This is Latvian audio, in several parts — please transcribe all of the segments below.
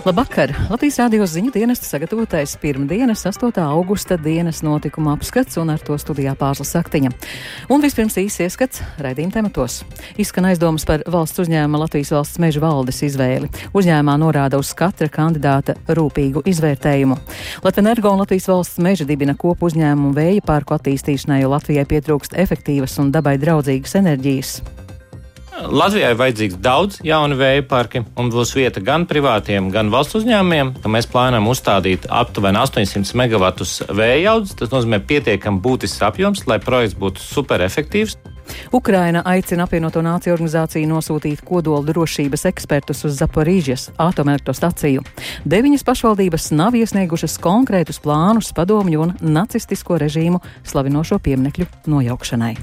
Labvakar! Latvijas rādio ziņu dienesta sagatavotais pirmdienas, 8. augusta dienas notikuma apskats un ar to studijā pārslas saktiņa. Un vispirms īsi ieskats raidījuma tematos. Izskan aizdomas par valsts uzņēmuma Latvijas valsts meža valdes izvēli. Uzņēmumā norāda uz katra kandidāta rūpīgu izvērtējumu. Latvijas energo un Latvijas valsts meža dibina kopu uzņēmumu vēja parku attīstīšanai, jo Latvijai pietrūkst efektīvas un dabai draudzīgas enerģijas. Latvijai vajadzīgs daudz jaunu vēja parki, un būs vieta gan privātiem, gan valsts uzņēmumiem. Mēs plānojam uzstādīt aptuveni 800 megawatus vēja audzes. Tas nozīmē pietiekami būtisks apjoms, lai projekts būtu superefektīvs. Ukraina aicina apvienoto nāciju organizāciju nosūtīt kodola drošības ekspertus uz Zaporīžas atomelektrostaciju. Deviņas pašvaldības nav iesniegušas konkrētus plānus padomju un nacistisko režīmu slavinošo pieminekļu nojaukšanai.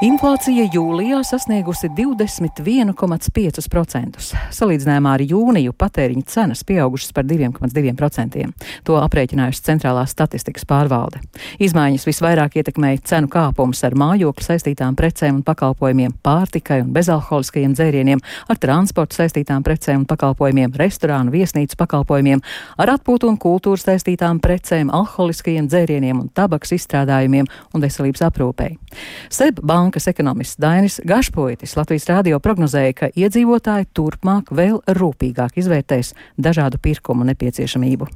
Inflācija jūlijā sasniegusi 21,5%. Salīdzinājumā ar jūniju patēriņa cenas pieaugušas par 2,2%. To aprēķinājusi Centrālā statistikas pārvalde. Izmaiņas visvairāk ietekmēja cenu kāpumus ar mājokļu saistītām precēm un pakalpojumiem, pārtikai un bezalkoholiskajiem dzērieniem, ar transportu saistītām precēm un pakalpojumiem, restorānu, viesnīcu pakalpojumiem, ar atpūtu un kultūru saistītām precēm, alkoholiskajiem dzērieniem un tabaks izstrādājumiem un veselības aprūpei. Seb bankas ekonomists Dainis Gašpoitis Latvijas rādio prognozēja, ka iedzīvotāji turpmāk vēl rūpīgāk izvērtēs dažādu pirkumu nepieciešamību.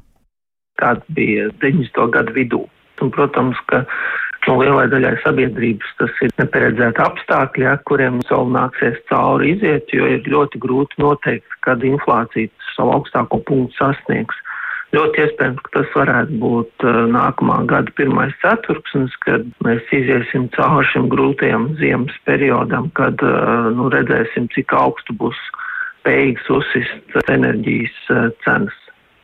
Kāds bija 90. gadu vidū? Un, protams, ka nu, lielai daļai sabiedrības tas ir neparedzēti apstākļi, ja, kuriem vēl nāksies cauri iziet, jo ir ļoti grūti noteikt, kad inflācija savu augstāko punktu sasniegs. Ļoti iespējams, ka tas varētu būt uh, nākamā gada pirmais ceturksnis, kad mēs iziesim cauri šim grūtajam ziemas periodam, kad uh, nu, redzēsim, cik augstu būs spējīgs uzsist enerģijas uh, cenas.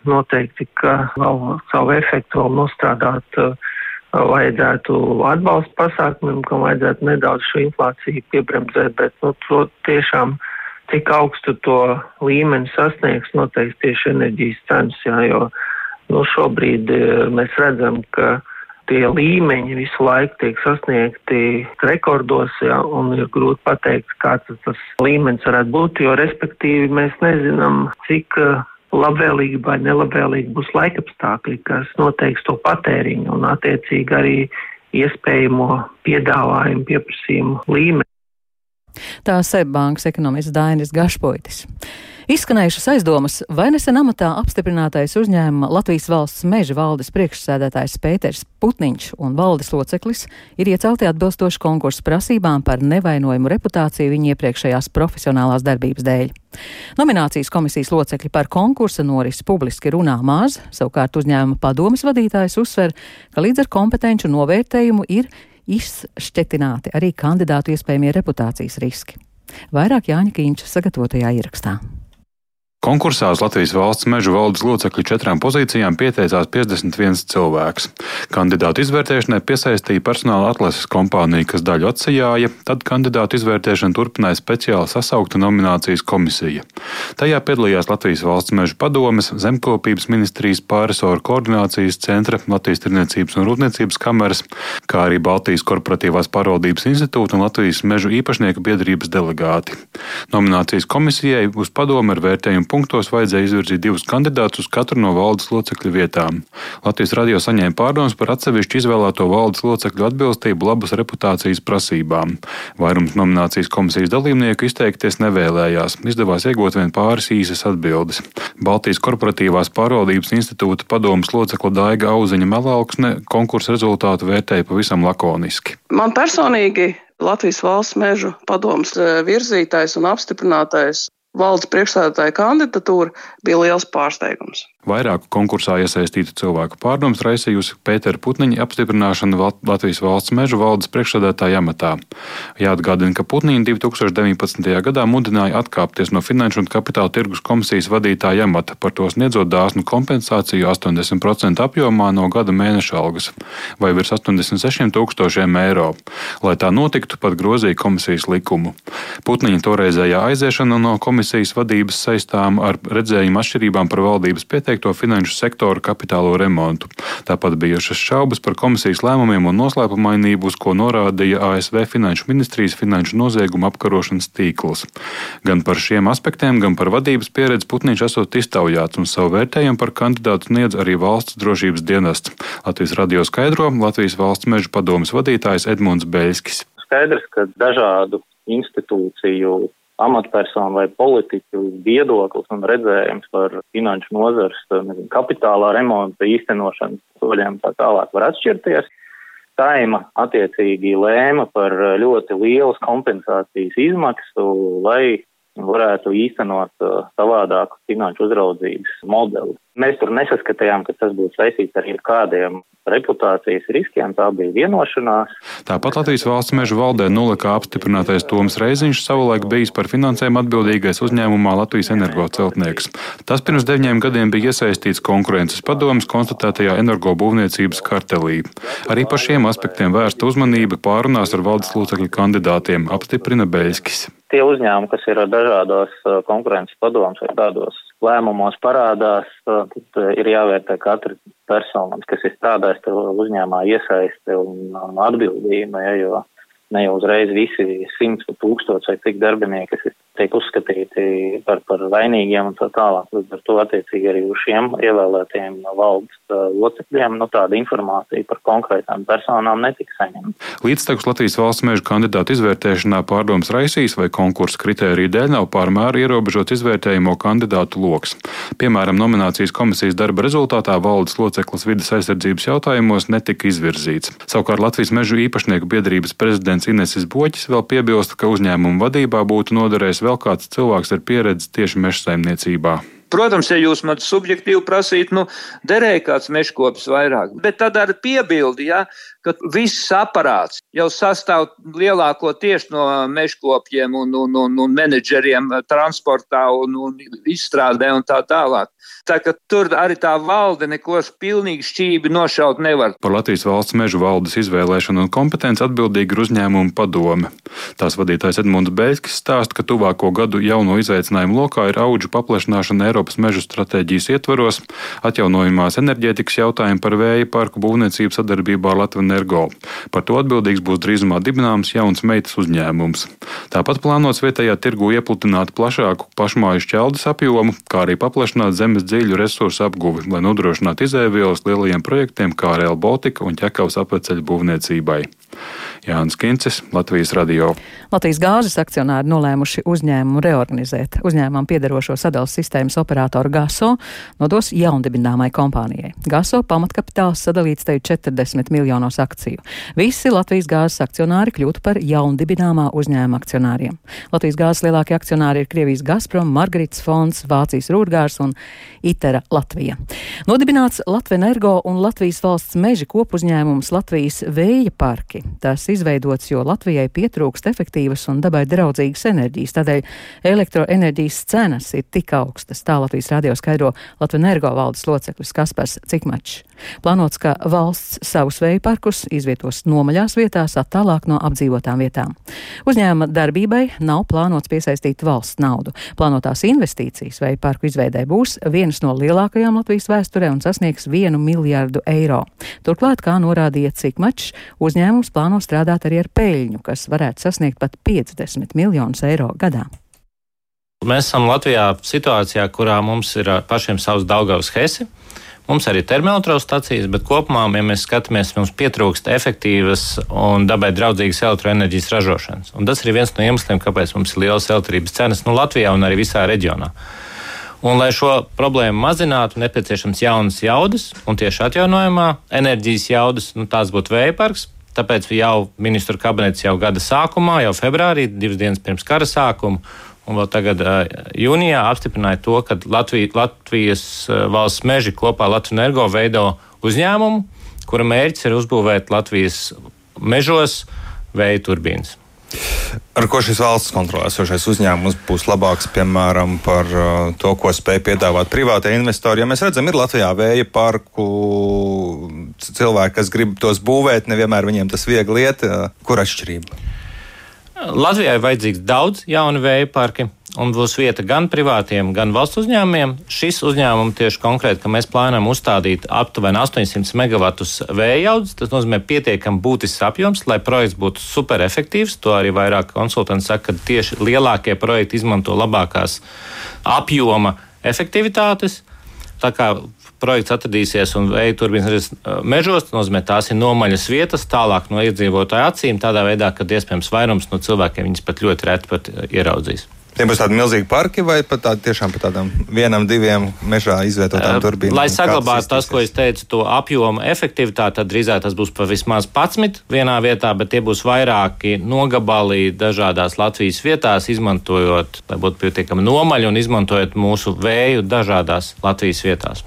Noteikti, ka vēl savu efektu vēl nostrādāt vajadzētu atbalsta pasākumiem, kam vajadzētu nedaudz šo inflāciju piebremzēt, bet nu, to tiešām cik augstu to līmeni sasniegs noteikti tieši enerģijas cenas, jā, jo nu, šobrīd e, mēs redzam, ka tie līmeņi visu laiku tiek sasniegti rekordos, jā, un ir grūti pateikt, kāds tas līmenis varētu būt, jo respektīvi mēs nezinām, cik e, labvēlīgi vai nelabvēlīgi būs laikapstākļi, kas noteiks to patēriņu un attiecīgi arī iespējamo piedāvājumu pieprasījumu līmeni. Tā Seibankas ekonomists Dainis Gašpoitis. Izskanējušas aizdomas, vai nesen amatā apstiprinātais uzņēmuma Latvijas valsts meža valdes priekšsēdētājs Pēters Putniņš un valdes loceklis ir iecelti atbilstoši konkursu prasībām par nevainojumu reputāciju viņa iepriekšējās profesionālās darbības dēļ. Nominācijas komisijas locekļi par konkursa norisi publiski runā maz, savukārt uzņēmuma padomas vadītājs uzsver, ka līdz ar kompetenču novērtējumu ir izšķetināti arī kandidātu iespējamie reputācijas riski. Vairāk Jāņa Kīņša sagatavotajā ierakstā. Konkursā uz Latvijas valsts meža valdes locekļu četrām pozīcijām pieteicās 51 cilvēks. Kandidātu izvērtēšanai piesaistīja personāla atlases kompānija, kas daļu atsajāja, tad kandidātu izvērtēšanu turpināja speciāli sasaukta nominācijas komisija. Tajā piedalījās Latvijas valsts meža padomes, zemkopības ministrijas pārisoru koordinācijas centra, Latvijas tirniecības un rūpniecības kameras, kā arī Baltijas korporatīvās pārvaldības institūta un Latvijas mežu īpašnieku biedrības delegāti. Nominācijas komisijai uz padomu ar vērtējumu punktos vajadzēja izvirzīt divus kandidātus uz katru no valdes locekļu vietām. Latvijas radio saņēma pārdomas par atsevišķu izvēlēto valdes locekļu atbilstību labas reputācijas prasībām. Vairums nominācijas komisijas dalībnieku izteikties nevēlējās, izdevās iegūt vien pāris īsas atbildes. Baltijas korporatīvās pārvaldības institūta padomas locekla Daiga Auziņa Melauksne konkursa rezultātu vērtēja pavisam lakoniski. Man personīgi Latvijas valsts mežu padomas eh, virzītais un apstiprinātais valdes priekšstādātāja kandidatūra bija liels pārsteigums. Vairāku konkursā iesaistītu cilvēku pārdomas raisījusi Pētera Putniņa apstiprināšana Latvijas valsts meža valdes priekšsēdētāja amatā. Jāatgādina, ka Putniņa 2019. gadā mudināja atkāpties no Finanšu un Kapitāla tirgus komisijas vadītāja amata, par to sniedzot dāsnu kompensāciju 80% apjomā no gada mēneša algas vai virs 86 tūkstošiem eiro. Lai tā notiktu, pat grozīja komisijas likumu. Putniņa toreizējā aiziešana no komisijas vadības saistām ar redzējumu atšķirībām par valdības pieteikumu ieteikto finanšu sektora kapitālo remontu. Tāpat bijušas šaubas par komisijas lēmumiem un noslēpumainību, uz ko norādīja ASV Finanšu ministrijas finanšu noziegumu apkarošanas tīkls. Gan par šiem aspektiem, gan par vadības pieredzi Putniņš esot iztaujāts un savu vērtējumu par kandidātu sniedz arī valsts drošības dienests. Latvijas radio skaidro Latvijas valsts meža padomas vadītājs Edmunds Beļskis. Skaidrs, ka dažādu institūciju amatpersonu vai politiķu viedoklis un redzējums par finanšu nozars nezinu, kapitālā remonta īstenošanas soļiem tā tālāk var atšķirties. Saima attiecīgi lēma par ļoti lielas kompensācijas izmaksu, lai varētu īstenot savādāku finanšu uzraudzības modeli. Mēs tur nesaskatījām, ka tas būtu saistīts ar kādiem reputācijas riskiem. Tā bija vienošanās. Tāpat Latvijas valsts meža valdē nulikā apstiprinātais Toms Reiziņš savulaik bijis par finansēm atbildīgais uzņēmumā Latvijas energoceltnieks. Tas pirms deviņiem gadiem bija iesaistīts konkurences padomas konstatētajā energobūvniecības kartelī. Arī par šiem aspektiem vērsta uzmanība pārunās ar valdes locekļu kandidātiem, apstiprina Beļskis. Tie uzņēmumi, kas ir dažādos uh, konkurences padomus vai tādos lēmumos parādās, tad ir jāvērtē katra persona, kas ir strādājis uzņēmumā, iesaiste un atbildība, ja, ne jau uzreiz visi simts vai tūkstoši vai cik darbinieki, kas tiek uzskatīti par, par vainīgiem un tā tālāk. Līdz ar to attiecīgi arī uz šiem ievēlētiem valdes locekļiem nu, tāda informācija par konkrētām personām netika saņemta. Līdztekus Latvijas valsts meža kandidātu izvērtēšanā pārdomas raisīs vai konkursu kritēriju dēļ nav pārmēr ierobežots izvērtējumu kandidātu lokus. Piemēram, nominācijas komisijas darba rezultātā valdes loceklis vidas aizsardzības jautājumos netika izvirzīts. Savukārt Latvijas mežu īpašnieku biedrības prezidents Inesis Boķis vēl piebilst, ka uzņēmuma vadībā būtu noderējis vēl kāds cilvēks ar pieredzi tieši meža saimniecībā. Protams, ja jūs man subjektīvi prasītu, nu, derēja kāds meškopis vairāk, bet tad ar piebildi, ja, ka viss aparāts jau sastāv lielākoties no meškopiem un, un, un, un menedžeriem transportā un, un izstrādē un tā tālāk. Tā ka tur arī tā valde neko pilnīgi šķīvi nošaut nevar. Par Latvijas valsts mežu valdes izvēlēšanu un kompetenci atbildīgi ir uzņēmuma padome. Tās vadītājs Edmunds Beļskis stāsta, ka tuvāko gadu jauno izaicinājumu lokā ir augu paplašināšana Eiropas mežu stratēģijas ietvaros, atjaunojumās enerģētikas jautājumi par vēja parku būvniecību sadarbībā ar Latviju Energo. Par to atbildīgs būs drīzumā dibināms jauns meitas uzņēmums. Tāpat plānots vietējā tirgu iepludināt plašāku pašmāju šķeldes apjomu, kā arī paplašināt zemes dziļu resursu apguvi, lai nodrošinātu izēvielas lielajiem projektiem kā Rail Baltica un ķekavas apveceļu būvniecībai. Jānis Kincis, Latvijas radio. Latvijas gāzes akcionāri nolēmuši uzņēmumu reorganizēt. Uzņēmumam piederošo sadalījuma sistēmas operatoru GASO nodos jaundibināmai kompānijai. GASO pamatkapitāls sadalīts te 40 miljonos akciju. Visi Latvijas gāzes akcionāri kļūtu par jaundibināmā uzņēmuma akcionāriem. Latvijas gāzes lielākie akcionāri ir Krievijas Gazprom, Margarits fonds, Vācijas Rūrgārs un Itera Latvija. Nodibināts Latvijas energo un Latvijas valsts meža kopuzņēmums Latvijas vēja parki. Tas izveidots, jo Latvijai pietrūkst efektīvas un dabai draudzīgas enerģijas, tādēļ elektroenerģijas cenas ir tik augstas. Tā Latvijas radio skaidro Latvijas energo valdes loceklis Kaspars Cikmačs. Plānots, ka valsts savus vēja parkus izvietos nomaļās vietās, attālāk no apdzīvotām vietām. Uzņēmuma darbībai nav plānots piesaistīt valsts naudu. Plānotās investīcijas vēja parku izveidē būs vienas no lielākajām Latvijas vēsturē un sasniegs vienu miljardu eiro. Turklāt, kā norādīja Cikmačs, uzņēmums plāno strādāt arī ar peļņu, kas varētu sasniegt pat 50 miljonus eiro gadā. Mēs esam Latvijā situācijā, kurā mums ir pašiem savs Daugavas Hesi. Mums arī ir termoelektrostacijas, bet kopumā, ja mēs skatāmies, mums pietrūkst efektīvas un dabai draudzīgas elektroenerģijas ražošanas. Un tas ir viens no iemesliem, kāpēc mums ir lielas elektrības cenas nu, Latvijā un arī visā reģionā. Un, lai šo problēmu mazinātu, nepieciešams jaunas jaudas, un tieši atjaunojamā enerģijas jaudas, nu, tās būtu vēja parks. Tāpēc jau ministru kabinets jau gada sākumā, jau februārī, divas dienas pirms kara sākuma, un vēl tagad jūnijā apstiprināja to, ka Latvija, Latvijas valsts meži kopā Latvijas energo veido uzņēmumu, kura mērķis ir uzbūvēt Latvijas mežos vēja turbīnas. Ar ko šis valsts kontrolējošais uzņēmums būs labāks, piemēram, par to, ko spēj piedāvāt privātie investori? Jo mēs redzam, ir Latvijā vēja parku cilvēki, kas grib tos būvēt, nevienmēr viņiem tas viegli iet. Uh, kur atšķirība? Latvijai ir vajadzīgs daudz jaunu vēja parku un būs vieta gan privātiem, gan valsts uzņēmumiem. Šis uzņēmums tieši konkrēti, ka mēs plānojam uzstādīt aptuveni 800 megavatus vēja audzes. Tas nozīmē pietiekami būtisks apjoms, lai projekts būtu superefektīvs. To arī vairāk konsultanti saka, ka tieši lielākie projekti izmanto labākās apjoma efektivitātes. Tā kā projekts atradīsies un vēja turbīnas mežos, tas nozīmē, tās ir nomaļas vietas tālāk no iedzīvotāju acīm, tādā veidā, ka iespējams vairums no cilvēkiem viņas pat ļoti reti pat ieraudzīs. Tie būs tādi milzīgi parki vai pat tādi tiešām par tādām vienam, diviem mežā izvietotām turbīnām? Lai saglabātu tas, ko es teicu, to apjomu efektivitāti, tad drīzāk tas būs pa vismaz 11 vienā vietā, bet tie būs vairāki nogabali dažādās Latvijas vietās, izmantojot, lai būtu pietiekami nomaļi un izmantojot mūsu vēju dažādās Latvijas vietās.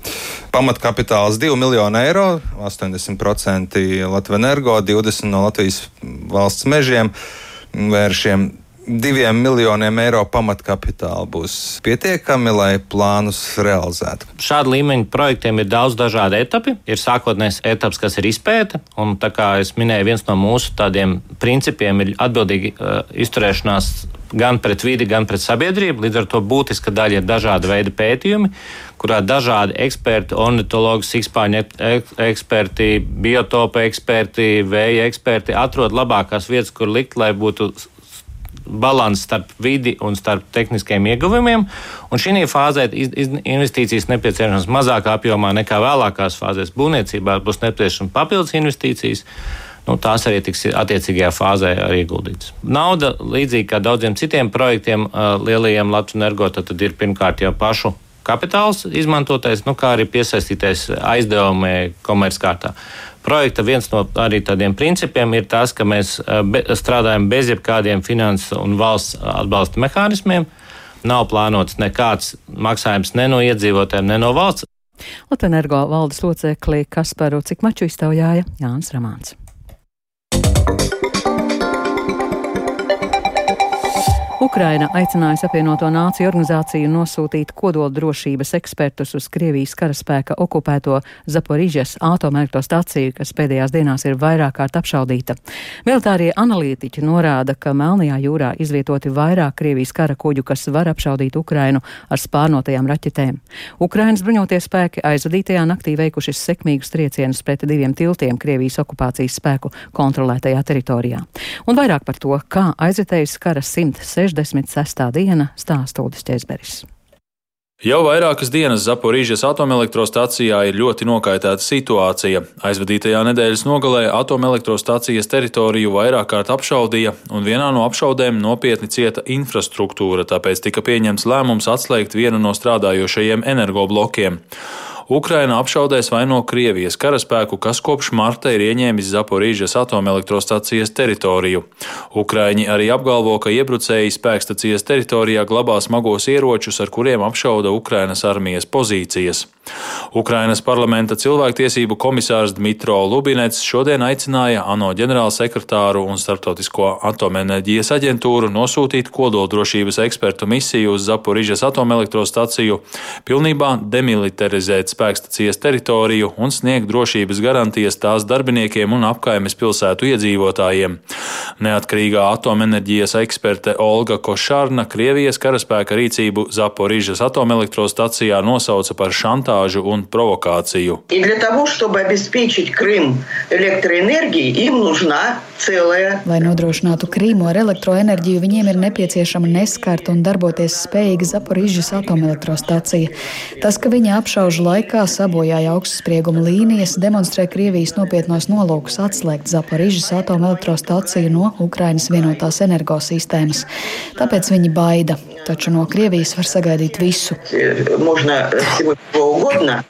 Pamatkapitāls 2 miljoni eiro, 80% Latvijas energo, 20% no Latvijas valsts mežiem vēršiem diviem miljoniem eiro pamatkapitāla būs pietiekami, lai plānus realizētu. Šāda līmeņa projektiem ir daudz dažādu etapu. Ir sākotnējs etaps, kas ir izpēta, un tā kā es minēju, viens no mūsu tādiem principiem ir atbildīga uh, izturēšanās gan pret vidi, gan pret sabiedrību. Līdz ar to būtiska daļa ir dažāda veida pētījumi, kurā dažādi eksperti, ornitologi, sikspāņu eksperti, biotopa eksperti, vēja eksperti atrod labākās vietas, kur likt, lai būtu līdzsvars starp vidi un starp tehniskiem ieguvumiem. Un šī fāzē investīcijas nepieciešamas mazākā apjomā nekā vēlākās fāzēs. Būvniecībā būs nepieciešamas papildus investīcijas. Nu, tās arī tiks attiecīgajā fāzē ieguldītas. Nauda, līdzīgi kā daudziem citiem projektiem, lielajiem Latvijas energo, tad ir pirmkārt jau pašu kapitāls izmantotais, nu, kā arī piesaistītais aizdevumi komerckārtā projekta viens no arī tādiem principiem ir tas, ka mēs eh, be, strādājam bez jebkādiem finanses un valsts atbalsta mehānismiem. Nav plānots nekāds maksājums ne no iedzīvotājiem, ne no valsts. Latvijas energo valdes locekli Kasparu Cikmaču iztaujāja Jānis Ramāns. Ukraina aicinājusi apvienoto nāciju organizāciju nosūtīt kodoldrošības ekspertus uz Krievijas karaspēka okupēto Zaporīžas atomelektrostaciju, kas pēdējās dienās ir vairāk kārt apšaudīta. Militārie analītiķi norāda, ka Melnajā jūrā izvietoti vairāk Krievijas kara kuģu, kas var apšaudīt Ukrainu ar spārnotajām raķetēm. Ukrainas bruņotie spēki aizvadītajā naktī veikuši sekmīgus triecienus pret diviem tiltiem Krievijas okupācijas spēku kontrolētajā teritorijā. Un vairāk par to, kā aizritējusi kara 160. 66. diena stāsta Uldis Čezberis. Jau vairākas dienas Zaporīžas atomelektrostacijā ir ļoti nokaitēta situācija. Aizvadītajā nedēļas nogalē atomelektrostacijas teritoriju vairāk kārt apšaudīja, un vienā no apšaudēm nopietni cieta infrastruktūra, tāpēc tika pieņemts lēmums atslēgt vienu no strādājošajiem energoblokiem. Ukraina apšaudēs vaino Krievijas karaspēku, kas kopš marta ir ieņēmis Zaporīžas atomelektrostacijas teritoriju. Ukraiņi arī apgalvo, ka iebrucēji spēkstacijas teritorijā glabā smagos ieročus, ar kuriem apšauda Ukrainas armijas pozīcijas. Ukrainas parlamenta cilvēktiesību komisārs Dmitro Lubinets šodien aicināja ANO ģenerālsekretāru un Startautisko atomenerģijas aģentūru nosūtīt kodoldrošības ekspertu misiju uz Zaporižas atomelektrostaciju, pilnībā demilitarizēt spēkstacijas teritoriju un sniegt drošības garantijas tās darbiniekiem un apkaimes pilsētu iedzīvotājiem. Neatkarīgā atomenerģijas eksperte Olga Košārna Krievijas karaspēka rīcību Zaporižas atomelektrostacijā nosauca par šantāžu un provokāciju. Lai nodrošinātu Krīmu ar elektroenerģiju, viņiem ir nepieciešama neskarta un darboties spējīga Zaporižas atomelektrostacija. Tas, ka viņa apšaužu laikā sabojāja augstsprieguma līnijas, demonstrē Krievijas nopietnos nolūkus atslēgt Zaporižas atomelektrostaciju no Ukrainas vienotās energosistēmas. Tāpēc viņi baida, taču no Krievijas var sagaidīt visu. Можно всего угодно,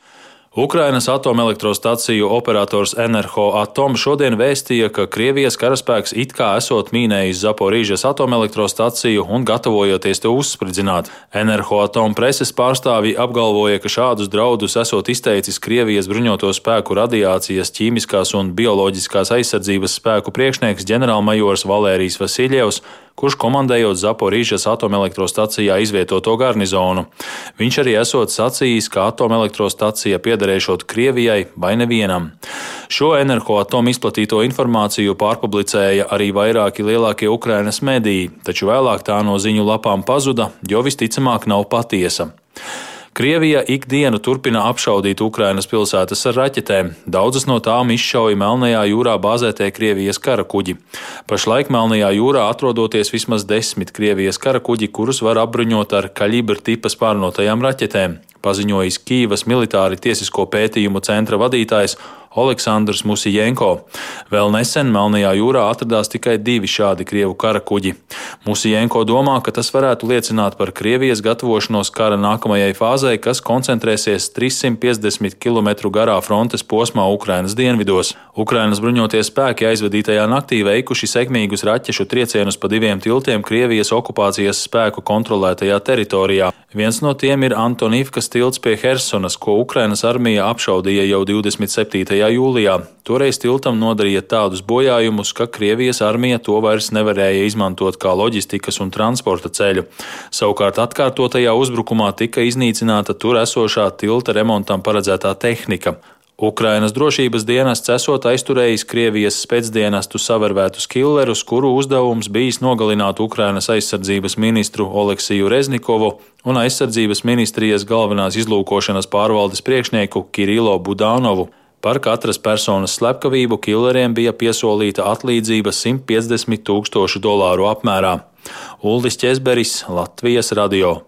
Ukrainas atomelektrostaciju operators Enerho Atom šodien vēstīja, ka Krievijas karaspēks it kā esot mīnējis Zaporīžas atomelektrostaciju un gatavojoties to uzspridzināt. Enerho Atom preses pārstāvji apgalvoja, ka šādus draudus esot izteicis Krievijas bruņoto spēku radiācijas, ķīmiskās un bioloģiskās aizsardzības spēku priekšnieks ģenerālmajors Valērijas Vasiljevs, kurš komandējot Zaporīžas atomelektrostacijā izvietoto garnizonu. Viņš arī esot sacījis, ka atomelektrostacija piederēšot Krievijai vai nevienam. Šo energoatomu izplatīto informāciju pārpublicēja arī vairāki lielākie Ukrainas mediji, taču vēlāk tā no ziņu lapām pazuda, jo visticamāk nav patiesa. Krievija ikdienu turpina apšaudīt Ukrainas pilsētas ar raķetēm. Daudzas no tām izšauja Melnajā jūrā bāzētie Krievijas kara kuģi. Pašlaik Melnajā jūrā atrodoties vismaz desmit Krievijas kara kuģi, kurus var apbruņot ar kalibra tipa spārnotajām raķetēm, paziņojis Kīvas militāri tiesisko pētījumu centra vadītājs Aleksandrs Musijenko. Vēl nesen Melnajā jūrā atradās tikai divi šādi Krievu kara kuģi. Musijenko domā, ka tas varētu liecināt par Krievijas gatavošanos kara nākamajai fāzei, kas koncentrēsies 350 km garā frontes posmā Ukrainas dienvidos. Ukrainas bruņoties spēki aizvadītajā naktī veikuši sekmīgus raķešu triecienus pa diviem tiltiem Krievijas okupācijas spēku kontrolētajā teritorijā. Viens no tiem ir Antonīvkas tilts pie Hersonas, ko Ukrainas armija apšaudīja jau 27. Jūlijā. Toreiz tiltam nodarīja tādus bojājumus, ka Krievijas armija to vairs nevarēja izmantot kā loģistikas un transporta ceļu. Savukārt atkārtotajā uzbrukumā tika iznīcināta tur esošā tilta remontam paredzētā tehnika. Ukrainas drošības dienests esot aizturējis Krievijas spēcdienestu savervētus killerus, kuru uzdevums bijis nogalināt Ukrainas aizsardzības ministru Oleksiju Reznikovu un aizsardzības ministrijas galvenās izlūkošanas pārvaldes priekšnieku Kirilo Budānovu. Par katras personas slepkavību killeriem bija piesolīta atlīdzība 150 tūkstošu dolāru apmērā. Uldis Česberis, Latvijas radio.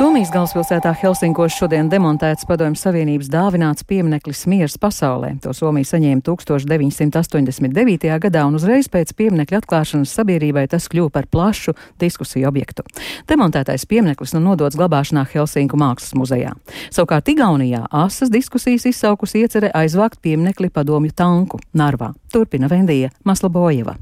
Somijas galvaspilsētā Helsinkos šodien demontēts Padomju Savienības dāvināts piemineklis miers pasaulē. To Somija saņēma 1989. gadā un uzreiz pēc pieminekļa atklāšanas sabiedrībai tas kļuva par plašu diskusiju objektu. Demontētais piemineklis nu nodots glabāšanā Helsinku mākslas muzejā. Savukārt Igaunijā asas diskusijas izsaukusi iecerē aizvākt pieminekli padomju tanku Narvā. Turpina Vendija Maslabojeva.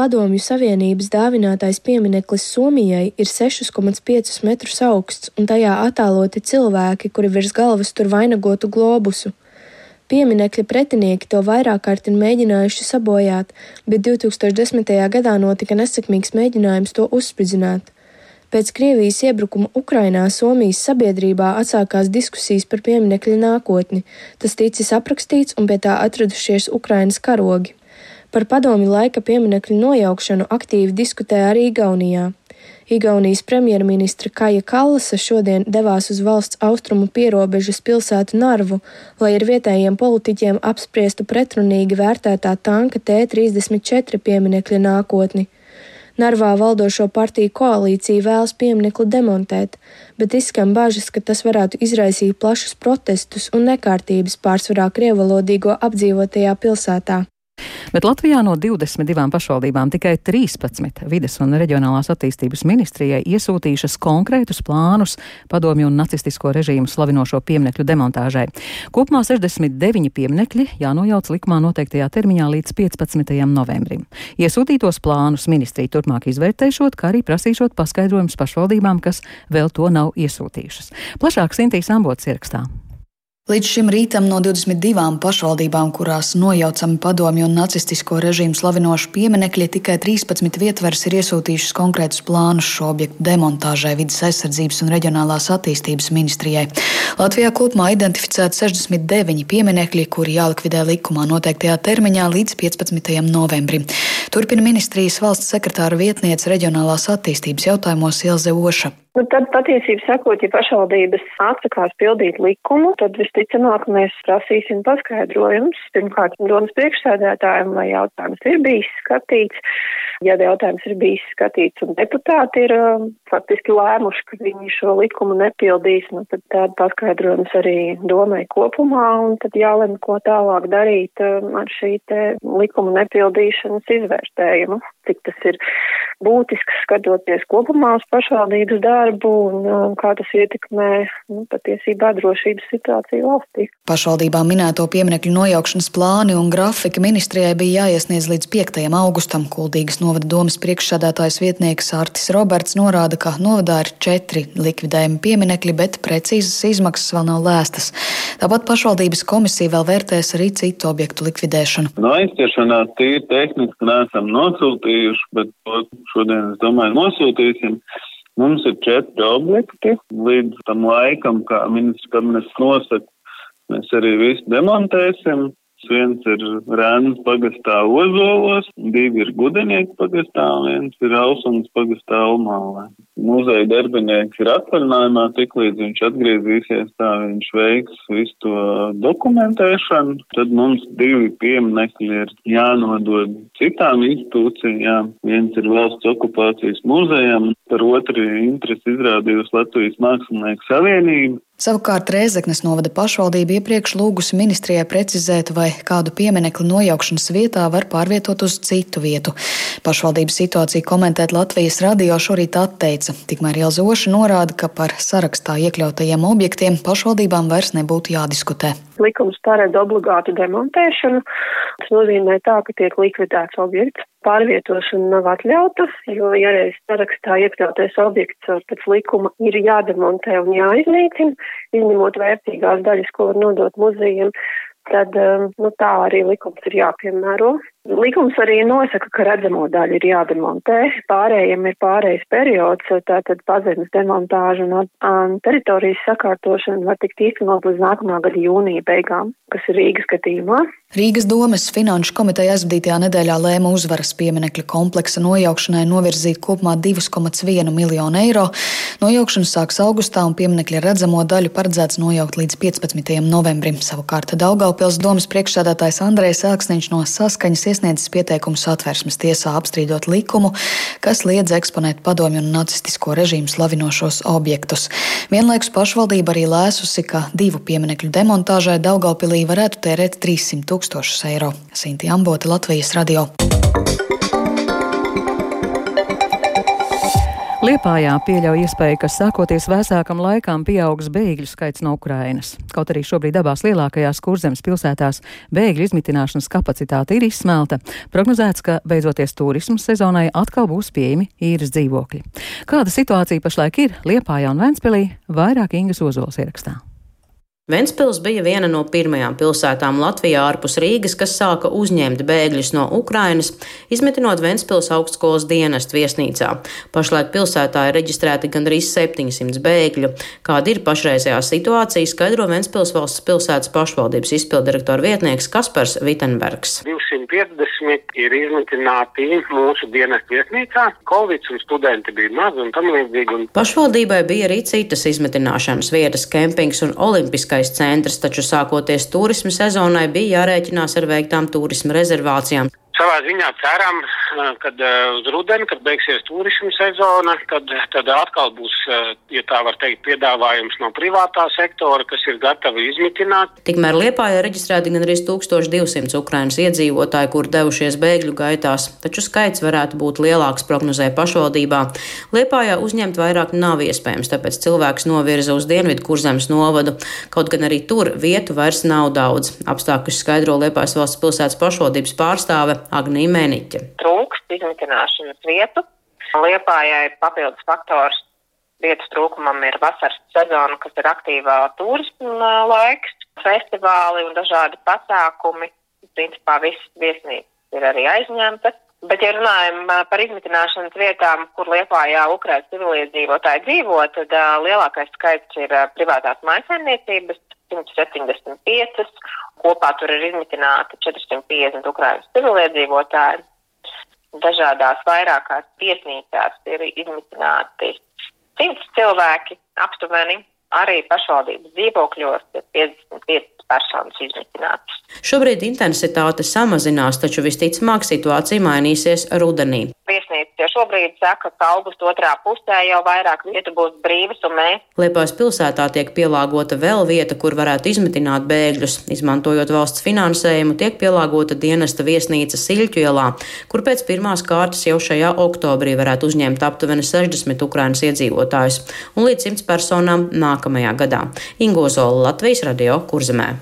Padomju Savienības dāvinātais piemineklis Somijai ir 6,5 metrus augsts, un tajā attēloti cilvēki, kuri virs galvas tur vainagotu globusu. Pieminekļa pretinieki to vairāk kārt ir mēģinājuši sabojāt, bet 2010. gadā notika nesekmīgs mēģinājums to uzspridzināt. Pēc Krievijas iebrukuma Ukrainā Somijas sabiedrībā atsākās diskusijas par pieminekļa nākotni. Tas ticis aprakstīts un pie tā atradušies Ukrainas karogi. Par padomju laika pieminekļu nojaukšanu aktīvi diskutē arī Igaunijā. Igaunijas premjerministra Kaja Kallasa šodien devās uz valsts austrumu pierobežas pilsētu Narvu, lai ar vietējiem politiķiem apspriestu pretrunīgi vērtētā tanka T-34 pieminekļa nākotni. Narvā valdošo partiju koalīcija vēlas pieminekli demontēt, bet izskan bažas, ka tas varētu izraisīt plašus protestus un nekārtības pārsvarā krievalodīgo apdzīvotajā pilsētā. Bet Latvijā no 22 pašvaldībām tikai 13 vides un reģionālās attīstības ministrijai iesūtījušas konkrētus plānus padomju un nacistisko režīmu slavinošo pieminekļu demontāžai. Kopumā 69 pieminekļi jānojauc likumā noteiktajā termiņā līdz 15. novembrim. Iesūtītos plānus ministrija turpmāk izvērtēšot, kā arī prasīšot paskaidrojumus pašvaldībām, kas vēl to nav iesūtījušas. Plašāk Sintīs Ambots ierakstā. Līdz šim rītam no 22 pašvaldībām, kurās nojaucami padomju un nacistisko režīmu slavinoši pieminekļi, tikai 13 vietvers ir iesūtījušas konkrētus plānus šo objektu demontāžai vidas aizsardzības un reģionālās attīstības ministrijai. Latvijā kopumā identificēti 69 pieminekļi, kuri jālikvidē likumā noteiktajā termiņā līdz 15. novembrim. Turpina ministrijas valsts sekretāra vietniece reģionālās attīstības jautājumos Ilze Oša. Nu, tad patiesībā sakot, ja pašvaldības atsakās pildīt likumu, tad visticamāk mēs prasīsim paskaidrojumus. Pirmkārt, domas priekšsēdētājiem, vai jautājums ir bijis skatīts. Ja jautājums ir bijis skatīts un deputāti ir um, faktiski lēmuši, ka viņi šo likumu nepildīs, nu, tad tāda paskaidrojums arī domai kopumā, un tad jālem, ko tālāk darīt um, ar šī te likuma nepildīšanas izvērtējumu. Cik tas ir būtisks skatoties kopumā uz pašvaldības darbu un um, kā tas ietekmē nu, patiesībā drošības situāciju valstī. Pašvaldībām minēto pieminekļu nojaukšanas plāni un grafika ministrijai bija jāiesniedz līdz 5. augustam. Kuldīgas novada domas priekšsādātājs vietnieks Artis Roberts norāda, ka novadā ir četri likvidējumi pieminekļi, bet precīzas izmaksas vēl nav lēstas. Tāpat pašvaldības komisija vēl vērtēs arī citu objektu likvidēšanu. No aizķeršanā tīri tehniski neesam nosūtījuši, bet to šodien, es domāju, nosūtīsim. Mums ir četri objekti. Līdz tam laikam, kā ministrs kabinets nosaka, mēs arī visu demontēsim. Viens ir Rēnas pagastā Ozolos, divi ir Gudenieki pagastā, viens ir Ausumas pagastā Almālē. Muzeja darbinieks ir atvaļinājumā, tik līdz viņš atgriezīsies, tā viņš veiks visu to dokumentēšanu. Tad mums divi pieminekļi ir jānodod citām institūcijām. Viens ir valsts okupācijas muzejam, par otru interesi izrādījusi Latvijas Mākslinieku savienība. Savukārt Rēzeknes novada pašvaldība iepriekš lūgusi ministrijai precizēt, vai kādu pieminekli nojaukšanas vietā var pārvietot uz citu vietu. Pašvaldības situāciju komentēt Latvijas radio šorīt atteica, tikmēr Jelzoša norāda, ka par sarakstā iekļautajiem objektiem pašvaldībām vairs nebūtu jādiskutē. Likums paredz obligātu demontēšanu. Tas nozīmē tā, ka tiek likvidēts objekts. Pārvietošana nav atļauta, jo, ja reiz sarakstā iekļautais objekts pēc likuma ir jādemontē un jāiznīcina, izņemot vērtīgās daļas, ko var nodot muzejiem, tad nu, tā arī likums ir jāpiemēro. Likums arī nosaka, ka redzamo daļu ir jādemontē. Pārējiem ir pārējais periods, tātad pazemes demontāža un um, teritorijas sakārtošana var tikt īstenot līdz nākamā gada jūnija beigām, kas ir Rīgas skatījumā. Rīgas domes finanšu komiteja aizvadītajā nedēļā lēma uzvaras pieminekļa kompleksa nojaukšanai novirzīt kopumā 2,1 miljonu eiro. Nojaukšana sāks augustā un pieminekļa redzamo daļu paredzēts nojaukt līdz 15. novembrim. Savukārt Daugaupils domas priekšsēdētājs Andrejs Elksniņš no saskaņas iesniedzis pieteikumu satversmes tiesā apstrīdot likumu, kas liedz eksponēt padomju un nacistisko režīmu slavinošos objektus. Vienlaikus pašvaldība arī lēsusi, ka divu pieminekļu demontāžai Daugaupilī varētu tērēt 300 tūkstošus eiro. Sinti Ambota, Latvijas radio. Liepājā pieļauj iespēju, ka sākoties vēsākam laikam pieaugs bēgļu skaits no Ukrainas. Kaut arī šobrīd abās lielākajās kurzemes pilsētās bēgļu izmitināšanas kapacitāte ir izsmelta, prognozēts, ka beidzoties turismu sezonai atkal būs pieejami īres dzīvokļi. Kāda situācija pašlaik ir Liepājā un Ventspilī, vairāk Ingas Ozols ierakstā. Ventspils bija viena no pirmajām pilsētām Latvijā ārpus Rīgas, kas sāka uzņemt bēgļus no Ukrainas, izmetinot Ventspils augstskolas dienestu viesnīcā. Pašlaik pilsētā ir reģistrēti gandrīz 700 bēgļu. Kāda ir pašreizējā situācija, skaidro Ventspils valsts pilsētas pašvaldības izpildirektora vietnieks Kaspars Vitenbergs. 250 ir izmitināti mūsu dienestu viesnīcā. Covid un studenti bija maz un tam līdzīgi. Un... Pašvaldībai bija arī citas izmitināšanas vietas, kempings un olimpiskais turistiskais centrs, taču sākoties turismu sezonai bija jārēķinās ar veiktām turismu rezervācijām. Savā ziņā ceram, kad uz rudeni, kad beigsies turismu sezona, tad, tad atkal būs, ja tā var teikt, piedāvājums no privātā sektora, kas ir gatavi izmitināt. Tikmēr Liepājā reģistrēti gan arī 1200 Ukrainas iedzīvotāji, kur devušies bēgļu gaitās, taču skaits varētu būt lielāks prognozē pašvaldībā. Liepājā uzņemt vairāk nav iespējams, tāpēc cilvēks novirza uz dienvidu kurzemes novadu, kaut gan arī tur vietu vairs nav daudz. Apstākļus skaidro Liepājas valsts pilsētas pašvaldības pārstāve Agnija Mēniķa. Trūkst izmitināšanas vietu. Liepājai papildus faktors vietas trūkumam ir vasaras sezona, kas ir aktīvā turisma laiks, festivāli un dažādi pasākumi. Principā viss viesnīcas ir arī aizņemtas. Bet, ja runājam par izmitināšanas vietām, kur Liepājā Ukrainas civiliedzīvotāji dzīvo, tad uh, lielākais skaits ir uh, privātās mājsaimniecības, 175, Kopā tur ir izmitināti 450 Ukrainas civiliedzīvotāji. Dažādās vairākās viesnīcās ir izmitināti simts cilvēki aptuveni. Arī pašvaldības dzīvokļos ir 55 personas izmitinātas. Šobrīd intensitāte samazinās, taču visticamāk situācija mainīsies rudenī. Viesnīca šobrīd saka, ka augusta otrā pusē jau vairāk vietu būs brīvas, un mēs. Liepājas pilsētā tiek pielāgota vēl vieta, kur varētu izmitināt bēgļus. Izmantojot valsts finansējumu, tiek pielāgota dienesta viesnīca Siļķu ielā, kur pēc pirmās kārtas jau šajā oktobrī varētu uzņemt aptuveni 60 Ukrainas iedzīvotājus un līdz 100 personām nākamajā gadā. Ingozola Latvijas radio kurzemē.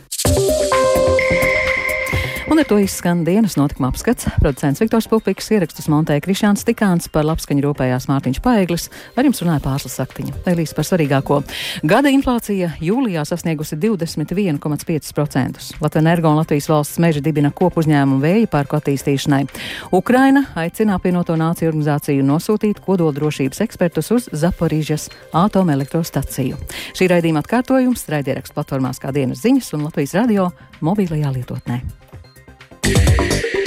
Un ar to izskan dienas notikuma apskats. Producents Viktors Pupiks ierakstus montēja Krišāns Tikāns par labskaņu rūpējās Mārtiņš Paeglis, ar jums runāja Pārslas Saktiņa. Vēlīs par svarīgāko. Gada inflācija jūlijā sasniegusi 21,5%. Latvijas energo un Latvijas valsts meža dibina kopu uzņēmumu vēja parku attīstīšanai. Ukraina aicina apvienoto nāciju organizāciju nosūtīt kodoldrošības ekspertus uz Zaporīžas atomelektrostaciju. Šī raidījuma atkārtojums raidierakstu platformās kā dienas ziņas un Latvijas radio mobilajā lietotnē. yeah.